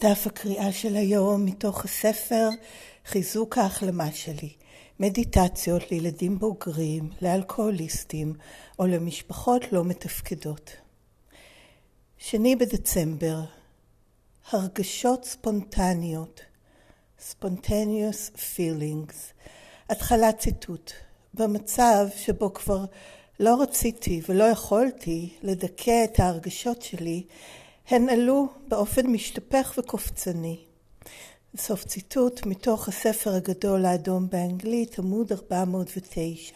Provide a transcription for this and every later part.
דף הקריאה של היום מתוך הספר חיזוק ההחלמה שלי, מדיטציות לילדים בוגרים, לאלכוהוליסטים או למשפחות לא מתפקדות. שני בדצמבר, הרגשות ספונטניות, spontaneous feelings, התחלת ציטוט, במצב שבו כבר לא רציתי ולא יכולתי לדכא את ההרגשות שלי, הן עלו באופן משתפך וקופצני. סוף ציטוט מתוך הספר הגדול האדום באנגלית, עמוד 409.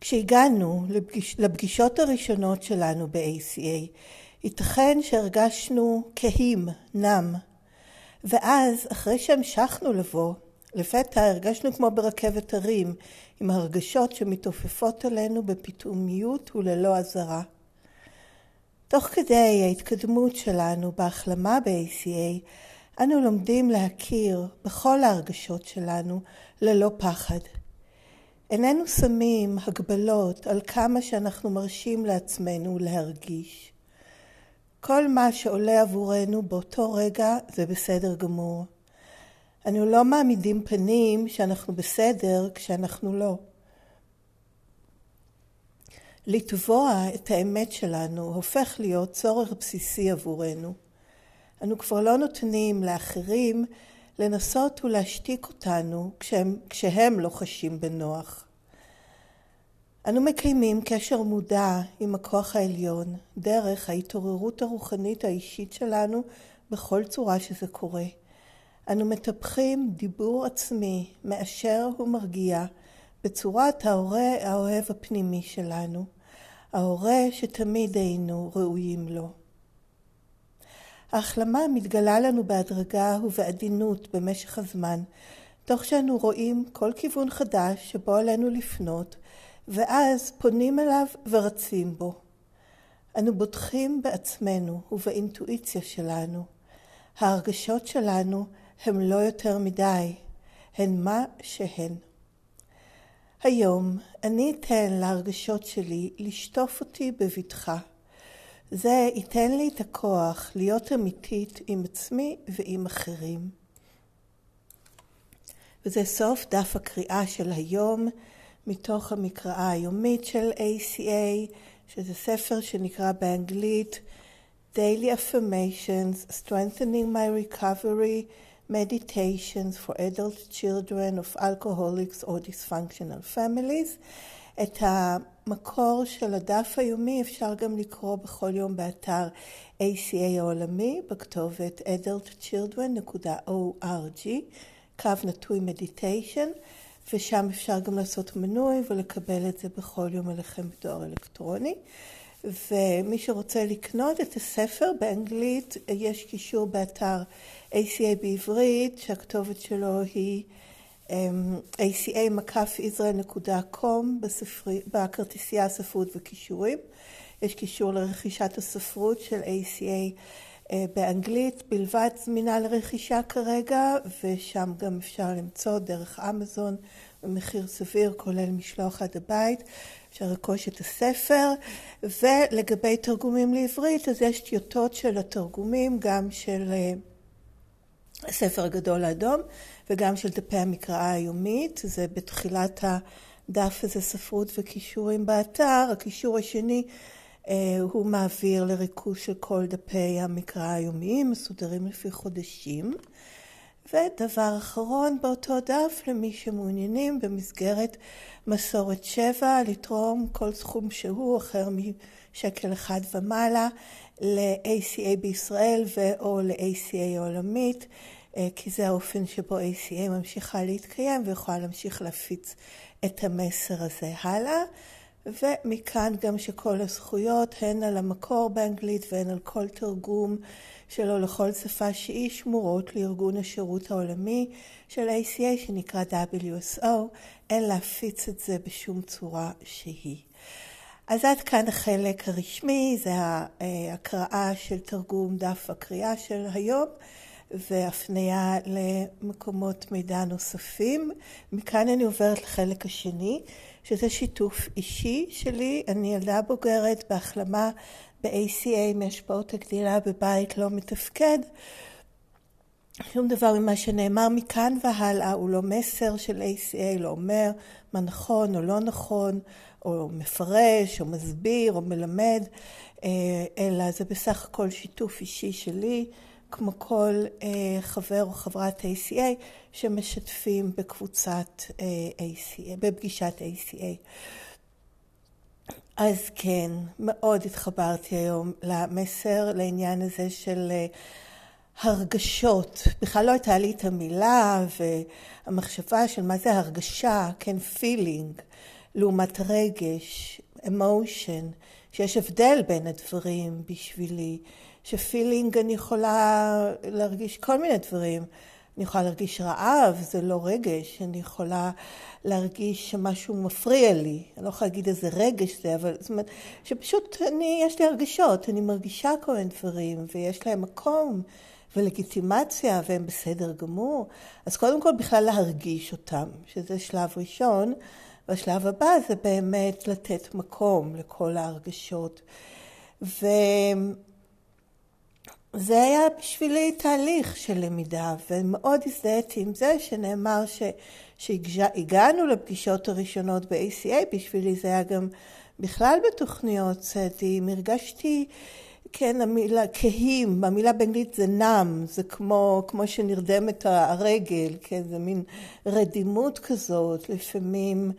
כשהגענו לפגיש, לפגישות הראשונות שלנו ב-ACA, ייתכן שהרגשנו כהים, נם, ואז, אחרי שהמשכנו לבוא, לפתע הרגשנו כמו ברכבת הרים, עם הרגשות שמתעופפות עלינו בפתאומיות וללא אזהרה. תוך כדי ההתקדמות שלנו בהחלמה ב-ACA, אנו לומדים להכיר בכל ההרגשות שלנו ללא פחד. איננו שמים הגבלות על כמה שאנחנו מרשים לעצמנו להרגיש. כל מה שעולה עבורנו באותו רגע זה בסדר גמור. אנו לא מעמידים פנים שאנחנו בסדר כשאנחנו לא. לתבוע את האמת שלנו הופך להיות צורך בסיסי עבורנו. אנו כבר לא נותנים לאחרים לנסות ולהשתיק אותנו כשהם, כשהם לא חשים בנוח. אנו מקיימים קשר מודע עם הכוח העליון דרך ההתעוררות הרוחנית האישית שלנו בכל צורה שזה קורה. אנו מטפחים דיבור עצמי מאשר ומרגיע בצורת ההורה האוהב הפנימי שלנו. ההורה שתמיד היינו ראויים לו. ההחלמה מתגלה לנו בהדרגה ובעדינות במשך הזמן, תוך שאנו רואים כל כיוון חדש שבו עלינו לפנות, ואז פונים אליו ורצים בו. אנו בוטחים בעצמנו ובאינטואיציה שלנו. ההרגשות שלנו הם לא יותר מדי, הן מה שהן. היום אני אתן להרגשות שלי לשטוף אותי בבטחה. זה ייתן לי את הכוח להיות אמיתית עם עצמי ועם אחרים. וזה סוף דף הקריאה של היום מתוך המקראה היומית של ACA, שזה ספר שנקרא באנגלית Daily Affirmations, Strengthening My Recovery Meditations for Adult Children of Alcoholics or Dysfunctional Families. את המקור של הדף היומי אפשר גם לקרוא בכל יום באתר ACA העולמי בכתובת adultchildren.org, קו נטוי מדיטיישן, ושם אפשר גם לעשות מנוי ולקבל את זה בכל יום אליכם בדואר אלקטרוני. ומי שרוצה לקנות את הספר באנגלית, יש קישור באתר ACA בעברית, שהכתובת שלו היא um, aca-israel.com בכרטיסייה הספרות וכישורים. יש קישור לרכישת הספרות של ACA אה, באנגלית בלבד זמינה לרכישה כרגע, ושם גם אפשר למצוא דרך אמזון במחיר סביר, כולל משלוח עד הבית. אפשר לרכוש את הספר, ולגבי תרגומים לעברית, אז יש טיוטות של התרגומים, גם של uh, הספר הגדול האדום וגם של דפי המקראה היומית, זה בתחילת הדף הזה ספרות וכישורים באתר, הקישור השני אה, הוא מעביר לריכוז של כל דפי המקרא היומיים, מסודרים לפי חודשים. ודבר אחרון באותו דף, למי שמעוניינים במסגרת מסורת שבע, לתרום כל סכום שהוא אחר משקל אחד ומעלה ל-ACA בישראל ו/או ל-ACA העולמית, אה, כי זה האופן שבו ACA ממשיכה להתקיים ויכולה להמשיך להפיץ את המסר הזה הלאה. ומכאן גם שכל הזכויות, הן על המקור באנגלית והן על כל תרגום שלו לכל שפה שהיא, שמורות לארגון השירות העולמי של ACA שנקרא WSO, אין להפיץ את זה בשום צורה שהיא. אז עד כאן החלק הרשמי, זה ההקראה של תרגום דף הקריאה של היום והפנייה למקומות מידע נוספים. מכאן אני עוברת לחלק השני, שזה שיתוף אישי שלי. אני ילדה בוגרת בהחלמה ב-ACA מהשפעות הגדילה בבית לא מתפקד. שום דבר ממה שנאמר מכאן והלאה הוא לא מסר של ACA, לא אומר מה נכון או לא נכון, או מפרש, או מסביר, או מלמד, אה, אלא זה בסך הכל שיתוף אישי שלי, כמו כל אה, חבר או חברת ACA שמשתפים בקבוצת ACA, אה, בפגישת ACA. אז כן, מאוד התחברתי היום למסר, לעניין הזה של הרגשות. בכלל לא הייתה לי את המילה והמחשבה של מה זה הרגשה, כן, feeling, לעומת רגש, emotion, שיש הבדל בין הדברים בשבילי, שפילינג אני יכולה להרגיש כל מיני דברים. אני יכולה להרגיש רעב, זה לא רגש, אני יכולה להרגיש שמשהו מפריע לי, אני לא יכולה להגיד איזה רגש זה, אבל זאת אומרת, שפשוט אני, יש לי הרגשות, אני מרגישה כל מיני דברים, ויש להם מקום ולגיטימציה, והם בסדר גמור. אז קודם כל בכלל להרגיש אותם, שזה שלב ראשון, והשלב הבא זה באמת לתת מקום לכל ההרגשות. ו... זה היה בשבילי תהליך של למידה, ומאוד הזדהיתי עם זה שנאמר שהגענו לפגישות הראשונות ב-ACA, בשבילי זה היה גם בכלל בתוכניות צעדים, הרגשתי, כן, המילה כהים, המילה באנגלית זה נם, זה כמו, כמו שנרדמת הרגל, כן, זה מין רדימות כזאת, לפעמים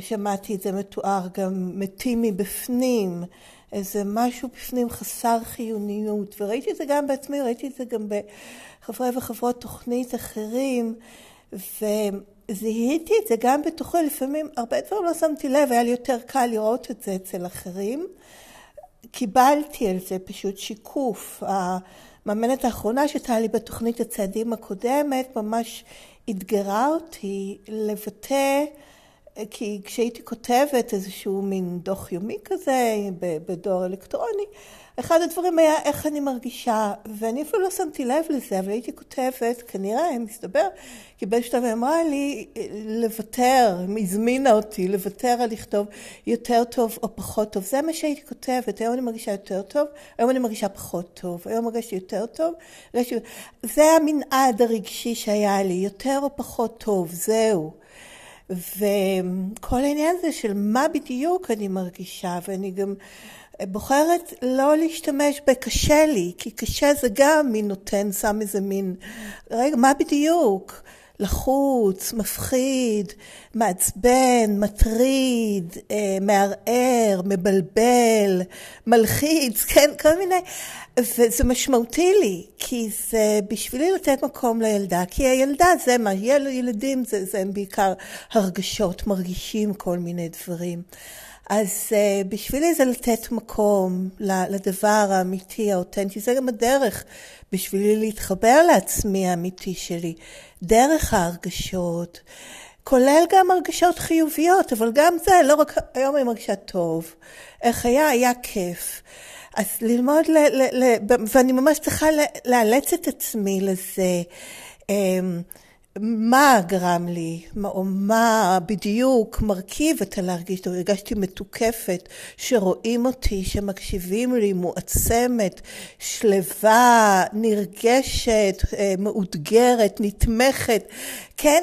שמעתי את זה מתואר גם מתים מבפנים. איזה משהו בפנים חסר חיוניות, וראיתי את זה גם בעצמי, ראיתי את זה גם בחברי וחברות תוכנית אחרים, וזיהיתי את זה גם בתוכו, לפעמים הרבה דברים לא שמתי לב, היה לי יותר קל לראות את זה אצל אחרים. קיבלתי על זה פשוט שיקוף. המאמנת האחרונה שהייתה לי בתוכנית הצעדים הקודמת ממש אתגרה אותי לבטא כי כשהייתי כותבת איזשהו מין דוח יומי כזה בדואר אלקטרוני, אחד הדברים היה איך אני מרגישה, ואני אפילו לא שמתי לב לזה, אבל הייתי כותבת, כנראה, מסתבר, כי באיזשהו שלב אמרה לי לוותר, הזמינה אותי לוותר על לכתוב יותר טוב או פחות טוב. זה מה שהייתי כותבת, היום אני מרגישה יותר טוב, היום אני מרגישה פחות טוב, היום מרגישה יותר טוב. זה המנעד הרגשי שהיה לי, יותר או פחות טוב, זהו. וכל העניין הזה של מה בדיוק אני מרגישה, ואני גם בוחרת לא להשתמש בקשה לי, כי קשה זה גם מין נותן, שם איזה מין, רגע, מה בדיוק? לחוץ, מפחיד, מעצבן, מטריד, אה, מערער, מבלבל, מלחיץ, כן, כל מיני, וזה משמעותי לי, כי זה בשבילי לתת מקום לילדה, כי הילדה זה מה, ילדים זה, זה הם בעיקר הרגשות, מרגישים כל מיני דברים. אז uh, בשבילי זה לתת מקום לדבר האמיתי, האותנטי, זה גם הדרך בשבילי להתחבר לעצמי האמיתי שלי, דרך ההרגשות, כולל גם הרגשות חיוביות, אבל גם זה, לא רק היום אני מרגישה טוב, איך היה, היה כיף. אז ללמוד, ל, ל, ל, ואני ממש צריכה לאלץ את עצמי לזה. מה גרם לי, או מה בדיוק מרכיב את הלהרגיש. הרגשתי מתוקפת, שרואים אותי, שמקשיבים לי, מועצמת, שלווה, נרגשת, אה, מאותגרת, נתמכת. כן,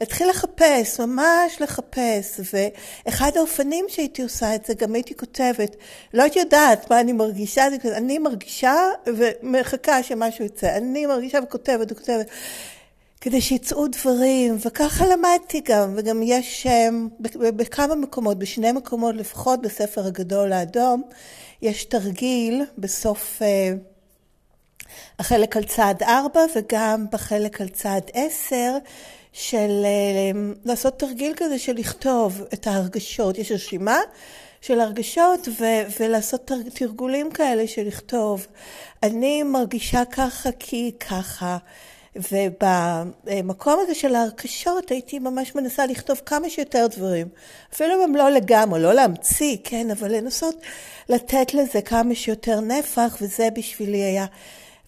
להתחיל לחפש, ממש לחפש. ואחד האופנים שהייתי עושה את זה, גם הייתי כותבת, לא הייתי יודעת מה אני מרגישה, אני מרגישה ומחכה שמשהו יצא. אני מרגישה וכותבת וכותבת. כדי שיצאו דברים, וככה למדתי גם, וגם יש אמ, בכמה מקומות, בשני מקומות לפחות בספר הגדול האדום, יש תרגיל בסוף אה, החלק על צעד 4 וגם בחלק על צעד 10, של אה, לעשות תרגיל כזה של לכתוב את ההרגשות. יש רשימה של הרגשות ו- ולעשות תרגולים כאלה של לכתוב. אני מרגישה ככה כי ככה. ובמקום הזה של ההרכשות הייתי ממש מנסה לכתוב כמה שיותר דברים. אפילו אם הם לא לגמרי, לא להמציא, כן, אבל לנסות לתת לזה כמה שיותר נפח, וזה בשבילי היה.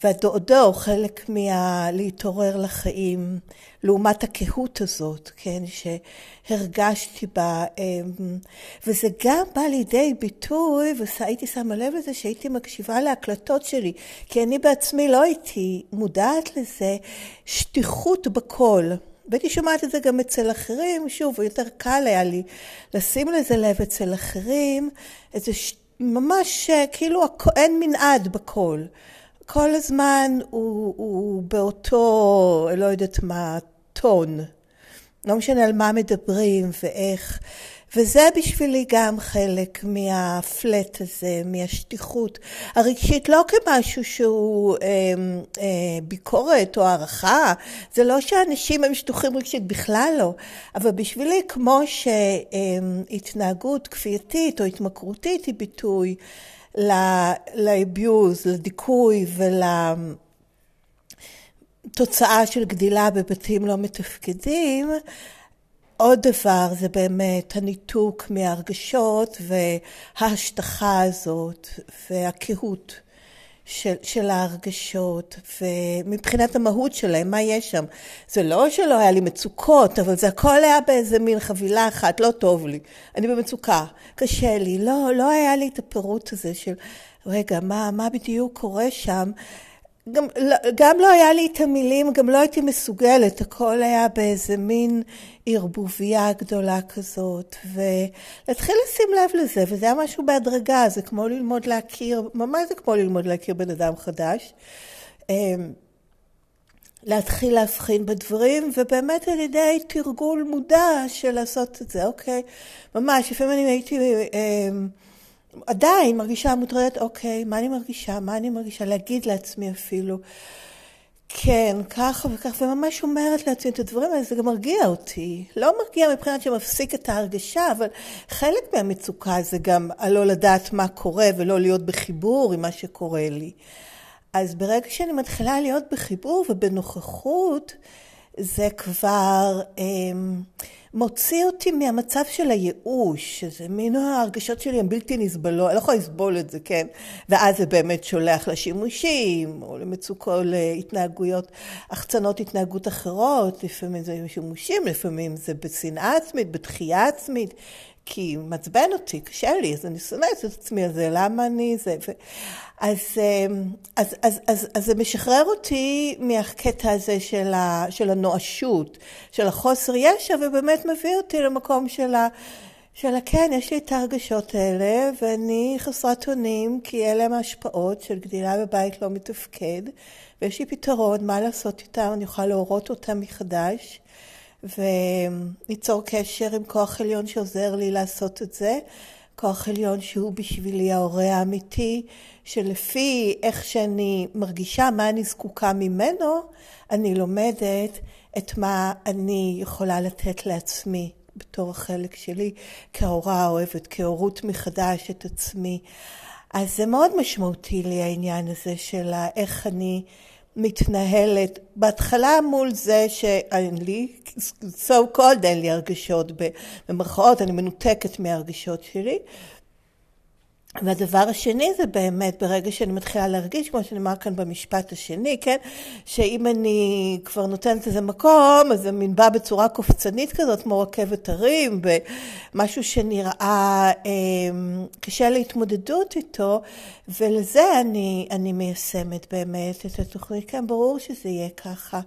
והדועדוע הוא חלק מלהתעורר לחיים, לעומת הקהות הזאת, כן, שהרגשתי בה, אמ, וזה גם בא לידי ביטוי, והייתי שמה לב לזה שהייתי מקשיבה להקלטות שלי, כי אני בעצמי לא הייתי מודעת לזה, שטיחות בקול. והייתי שומעת את זה גם אצל אחרים, שוב, יותר קל היה לי לשים לזה לב אצל אחרים, איזה ש... ממש כאילו אין מנעד בקול. כל הזמן הוא, הוא באותו, לא יודעת מה, טון. לא משנה על מה מדברים ואיך. וזה בשבילי גם חלק מהפלט הזה, מהשטיחות הרגשית, לא כמשהו שהוא אה, אה, ביקורת או הערכה, זה לא שאנשים הם שטוחים רגשית, בכלל לא, אבל בשבילי כמו שהתנהגות כפייתית או התמכרותית היא ביטוי לאביוז, לדיכוי ולתוצאה של גדילה בבתים לא מתפקדים, עוד דבר זה באמת הניתוק מהרגשות וההשטחה הזאת והקהות של, של ההרגשות ומבחינת המהות שלהם, מה יש שם. זה לא שלא היה לי מצוקות, אבל זה הכל היה באיזה מין חבילה אחת, לא טוב לי, אני במצוקה, קשה לי. לא, לא היה לי את הפירוט הזה של רגע, מה, מה בדיוק קורה שם? גם, לא, גם לא היה לי את המילים, גם לא הייתי מסוגלת, הכל היה באיזה מין ערבוביה גדולה כזאת, ולהתחיל לשים לב לזה, וזה היה משהו בהדרגה, זה כמו ללמוד להכיר, ממש זה כמו ללמוד להכיר בן אדם חדש. אמ, להתחיל להבחין בדברים, ובאמת על ידי תרגול מודע של לעשות את זה, אוקיי? ממש, לפעמים אני הייתי... אמ, עדיין מרגישה מוטרדת, אוקיי, מה אני מרגישה? מה אני מרגישה? להגיד לעצמי אפילו, כן, ככה וככה, וממש אומרת לעצמי את הדברים האלה, זה גם מרגיע אותי. לא מרגיע מבחינת שמפסיק את ההרגשה, אבל חלק מהמצוקה זה גם הלא לדעת מה קורה ולא להיות בחיבור עם מה שקורה לי. אז ברגע שאני מתחילה להיות בחיבור ובנוכחות, זה כבר... אה, מוציא אותי מהמצב של הייאוש, שזה מין ההרגשות שלי הן בלתי נסבלות, אני לא יכולה לסבול את זה, כן? ואז זה באמת שולח לשימושים, או למצוקות, או להתנהגויות, החצנות התנהגות אחרות, לפעמים זה שימושים, לפעמים זה בשנאה עצמית, בתחייה עצמית, כי מעצבן אותי, קשה לי, אז אני שונאת את עצמי על זה, למה אני זה? ו... אז, אמ, אז, אז, אז, אז זה משחרר אותי מהקטע הזה של, ה, של הנואשות, של החוסר ישע, ובאמת מביא אותי למקום של ה... של כן, יש לי את ההרגשות האלה, ואני חסרת אונים, כי אלה הם ההשפעות של גדילה בבית לא מתפקד, ויש לי פתרון, מה לעשות איתם, אני יכולה להורות אותם מחדש. וליצור קשר עם כוח עליון שעוזר לי לעשות את זה. כוח עליון שהוא בשבילי ההורה האמיתי, שלפי איך שאני מרגישה, מה אני זקוקה ממנו, אני לומדת את מה אני יכולה לתת לעצמי בתור החלק שלי כהורה האוהבת, כהורות מחדש את עצמי. אז זה מאוד משמעותי לי העניין הזה של איך אני מתנהלת בהתחלה מול זה שאין לי, so called אין לי הרגשות, במרכאות אני מנותקת מהרגשות שלי. והדבר השני זה באמת ברגע שאני מתחילה להרגיש, כמו שנאמר כאן במשפט השני, כן, שאם אני כבר נותנת לזה מקום, אז זה מין בא בצורה קופצנית כזאת, כמו רכבת הרים, ומשהו שנראה אה, קשה להתמודדות איתו, ולזה אני, אני מיישמת באמת את התוכנית. כן, ברור שזה יהיה ככה.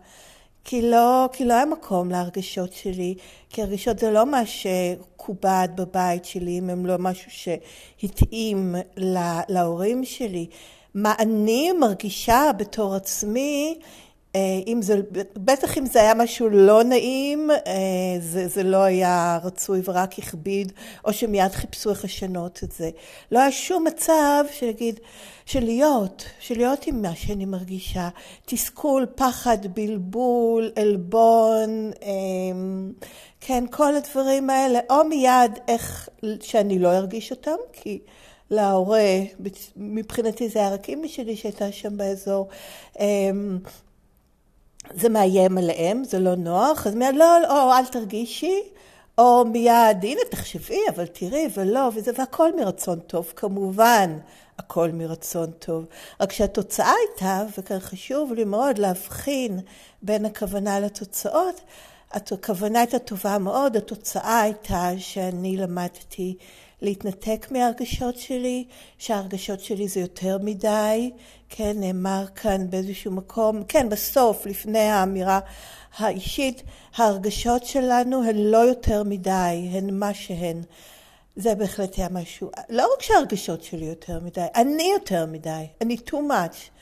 כי לא, כי לא היה מקום להרגשות שלי, כי הרגשות זה לא מה שקובד בבית שלי, אם הם לא משהו שהתאים לה, להורים שלי. מה אני מרגישה בתור עצמי, אם זה, בטח אם זה היה משהו לא נעים, אה, זה, זה לא היה רצוי ורק הכביד, או שמיד חיפשו איך לשנות את זה. לא היה שום מצב שיגיד, של להיות, של להיות עם מה שאני מרגישה. תסכול, פחד, בלבול, עלבון, אה, כן, כל הדברים האלה, או מיד איך שאני לא ארגיש אותם, כי להורה, מבחינתי זה היה רק אימא שלי שהייתה שם באזור. זה מאיים עליהם, זה לא נוח, אז מיד לא, או אל תרגישי, או מיד, הנה תחשבי, אבל תראי, ולא, וזה, והכל מרצון טוב, כמובן, הכל מרצון טוב. רק שהתוצאה הייתה, וכאן חשוב לי מאוד להבחין בין הכוונה לתוצאות, הכוונה הייתה טובה מאוד, התוצאה הייתה שאני למדתי להתנתק מהרגשות שלי, שההרגשות שלי זה יותר מדי, כן, נאמר כאן באיזשהו מקום, כן, בסוף, לפני האמירה האישית, ההרגשות שלנו הן לא יותר מדי, הן מה שהן. זה בהחלט היה משהו, לא רק שההרגשות שלי יותר מדי, אני יותר מדי, אני too much.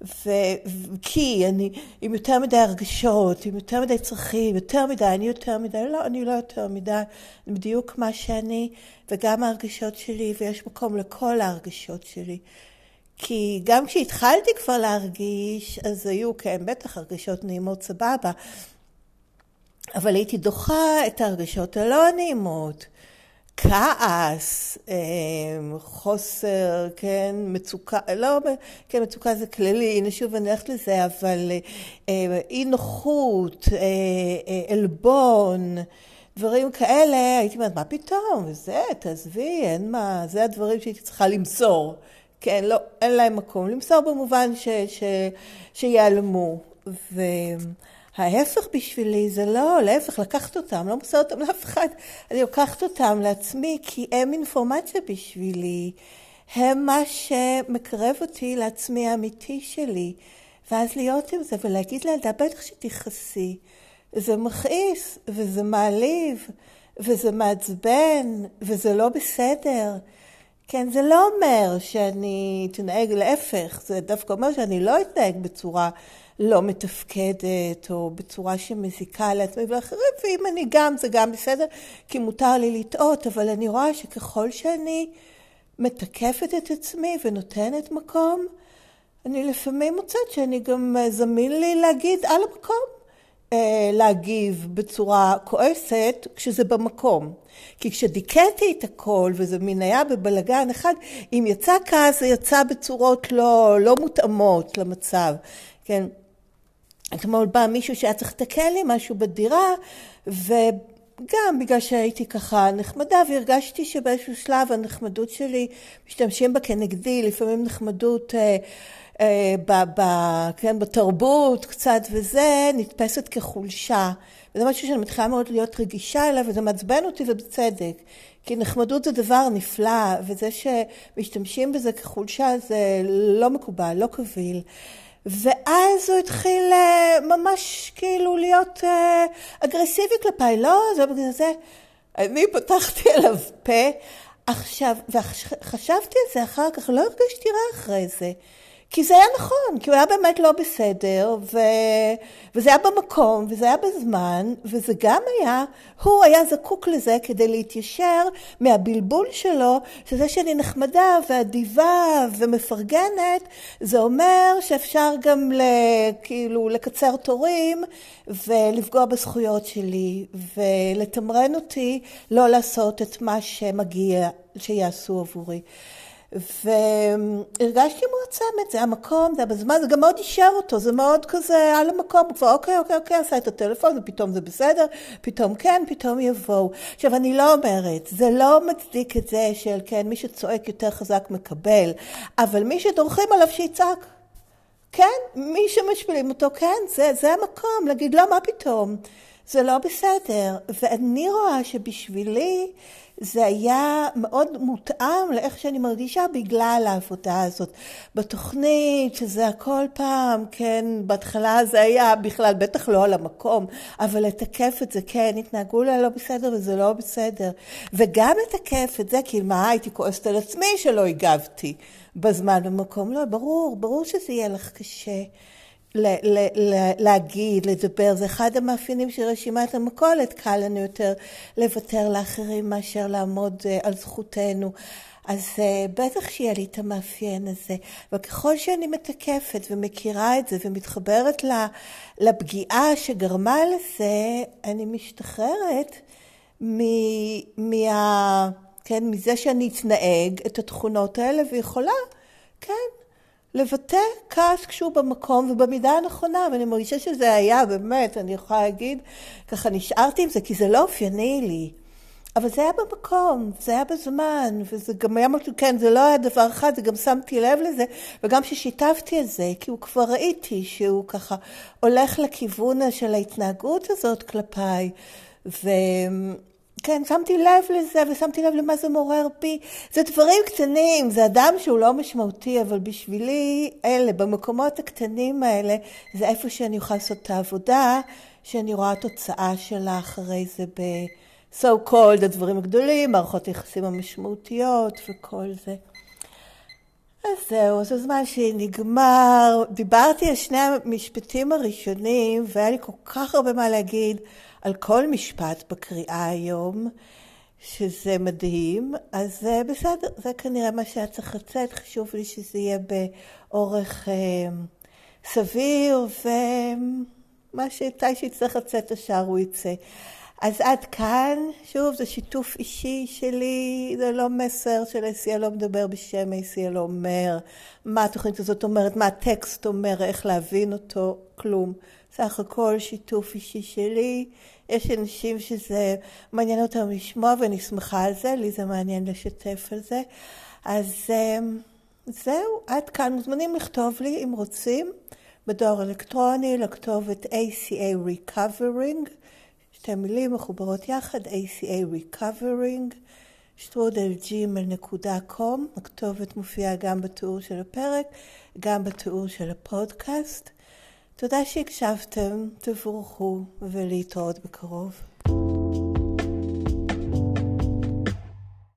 וכי אני עם יותר מדי הרגשות, עם יותר מדי צרכים, יותר מדי, אני יותר מדי, לא, אני לא יותר מדי, אני בדיוק מה שאני, וגם ההרגשות שלי, ויש מקום לכל ההרגשות שלי. כי גם כשהתחלתי כבר להרגיש, אז היו, כן, בטח הרגשות נעימות סבבה, אבל הייתי דוחה את ההרגשות הלא נעימות. כעס, אמ, חוסר, כן, מצוקה, לא, כן, מצוקה זה כללי, הנה שוב אני הולכת לזה, אבל אה, אי נוחות, אה, אה, עלבון, דברים כאלה, הייתי אומרת, מה פתאום, זה, תעזבי, אין מה, זה הדברים שהייתי צריכה למסור. כן, לא, אין להם מקום. למסור במובן ש, ש, שיעלמו. וההפך בשבילי זה לא, להפך, לקחת אותם, לא מוסר אותם לאף אחד. אני לוקחת אותם לעצמי, כי הם אינפורמציה בשבילי. הם מה שמקרב אותי לעצמי האמיתי שלי. ואז להיות עם זה ולהגיד לילדה, בטח שתכעסי. זה מכעיס, וזה מעליב, וזה מעצבן, וזה לא בסדר. כן, זה לא אומר שאני אתנהג להפך, זה דווקא אומר שאני לא אתנהג בצורה לא מתפקדת, או בצורה שמזיקה לעצמי ולאחרים, ואם אני גם, זה גם בסדר, כי מותר לי לטעות, אבל אני רואה שככל שאני מתקפת את עצמי ונותנת מקום, אני לפעמים מוצאת שאני גם זמין לי להגיד על המקום. אה, להגיב בצורה כועסת כשזה במקום. כי כשדיכאתי את הכל, וזה מין היה בבלגן אחד, אם יצא כעס זה יצא בצורות לא, לא מותאמות למצב, כן? אתמול בא מישהו שהיה צריך לתקן לי משהו בדירה, וגם בגלל שהייתי ככה נחמדה, והרגשתי שבאיזשהו שלב הנחמדות שלי, משתמשים בה כנגדי, לפעמים נחמדות... אה, אה, ב, ב, כן, בתרבות קצת וזה, נתפסת כחולשה. וזה משהו שאני מתחילה מאוד להיות רגישה אליו, וזה מעצבן אותי ובצדק. כי נחמדות זה דבר נפלא, וזה שמשתמשים בזה כחולשה זה לא מקובל, לא קביל. ואז הוא התחיל אה, ממש כאילו להיות אה, אגרסיבי כלפיי, לא, זה בגלל זה. אני פתחתי עליו פה. עכשיו, וחשבתי על זה אחר כך, לא הרגשתי רע אחרי זה. כי זה היה נכון, כי הוא היה באמת לא בסדר, ו... וזה היה במקום, וזה היה בזמן, וזה גם היה, הוא היה זקוק לזה כדי להתיישר מהבלבול שלו, שזה שאני נחמדה ואדיבה ומפרגנת, זה אומר שאפשר גם ל... כאילו לקצר תורים ולפגוע בזכויות שלי, ולתמרן אותי לא לעשות את מה שמגיע שיעשו עבורי. והרגשתי מועצמת, זה המקום, זה היה בזמן, זה גם מאוד אישר אותו, זה מאוד כזה על המקום, הוא כבר אוקיי, אוקיי, אוקיי, עשה את הטלפון, ופתאום זה בסדר, פתאום כן, פתאום יבואו. עכשיו, אני לא אומרת, זה לא מצדיק את זה של כן, מי שצועק יותר חזק מקבל, אבל מי שדורכים עליו שיצעק. כן, מי שמשפילים אותו, כן, זה, זה המקום, להגיד לא, מה פתאום, זה לא בסדר. ואני רואה שבשבילי, זה היה מאוד מותאם לאיך שאני מרגישה בגלל העבודה הזאת. בתוכנית, שזה הכל פעם, כן, בהתחלה זה היה בכלל, בטח לא על המקום, אבל לתקף את זה, כן, התנהגו לה לא בסדר וזה לא בסדר. וגם לתקף את זה, כי מה, הייתי כועסת על עצמי שלא הגבתי בזמן במקום. לא, ברור, ברור שזה יהיה לך קשה. להגיד, לדבר, זה אחד המאפיינים של רשימת המכולת, קל לנו יותר לוותר לאחרים מאשר לעמוד אה, על זכותנו. אז אה, בטח שיהיה לי את המאפיין הזה. וככל שאני מתקפת ומכירה את זה ומתחברת לפגיעה שגרמה לזה, אני משתחררת מה... כן, מזה שאני אתנהג את התכונות האלה ויכולה, כן, לבטא כעס כשהוא במקום ובמידה הנכונה, ואני מרגישה שזה היה באמת, אני יכולה להגיד, ככה נשארתי עם זה, כי זה לא אופייני לי. אבל זה היה במקום, זה היה בזמן, וזה גם היה משהו, כן, זה לא היה דבר אחד, זה גם שמתי לב לזה, וגם ששיתפתי את זה, כי הוא כבר ראיתי שהוא ככה הולך לכיוון של ההתנהגות הזאת כלפיי, וכן, שמתי לב לזה, ושמתי לב למה זה מעורר בי. זה דברים קטנים, זה אדם שהוא לא משמעותי, אבל בשבילי, אלה, במקומות הקטנים האלה, זה איפה שאני אוכל לעשות את העבודה, שאני רואה תוצאה שלה אחרי זה ב... so called הדברים הגדולים, מערכות היחסים המשמעותיות וכל זה. אז זהו, אז הזמן שלי נגמר. דיברתי על שני המשפטים הראשונים, והיה לי כל כך הרבה מה להגיד על כל משפט בקריאה היום, שזה מדהים. אז בסדר, זה כנראה מה שהיה צריך לצאת. חשוב לי שזה יהיה באורך אה, סביר, ומה שמתי שיצטרך לצאת השאר הוא יצא. אז עד כאן, שוב, זה שיתוף אישי שלי, זה לא מסר של ACL לא מדבר בשם ACL לא אומר מה התוכנית הזאת אומרת, מה הטקסט אומר, איך להבין אותו, כלום. סך הכל שיתוף אישי שלי. יש אנשים שזה מעניין אותם לשמוע ואני שמחה על זה, לי זה מעניין לשתף על זה. אז אמ, זהו, עד כאן. מוזמנים לכתוב לי אם רוצים, בדואר אלקטרוני, לכתובת ACA Recovering. שתי מילים מחוברות יחד, ACA Recovering, שטרודלג'ימל.קום, הכתובת מופיעה גם בתיאור של הפרק, גם בתיאור של הפודקאסט. תודה שהקשבתם, תבורכו ולהתראות בקרוב.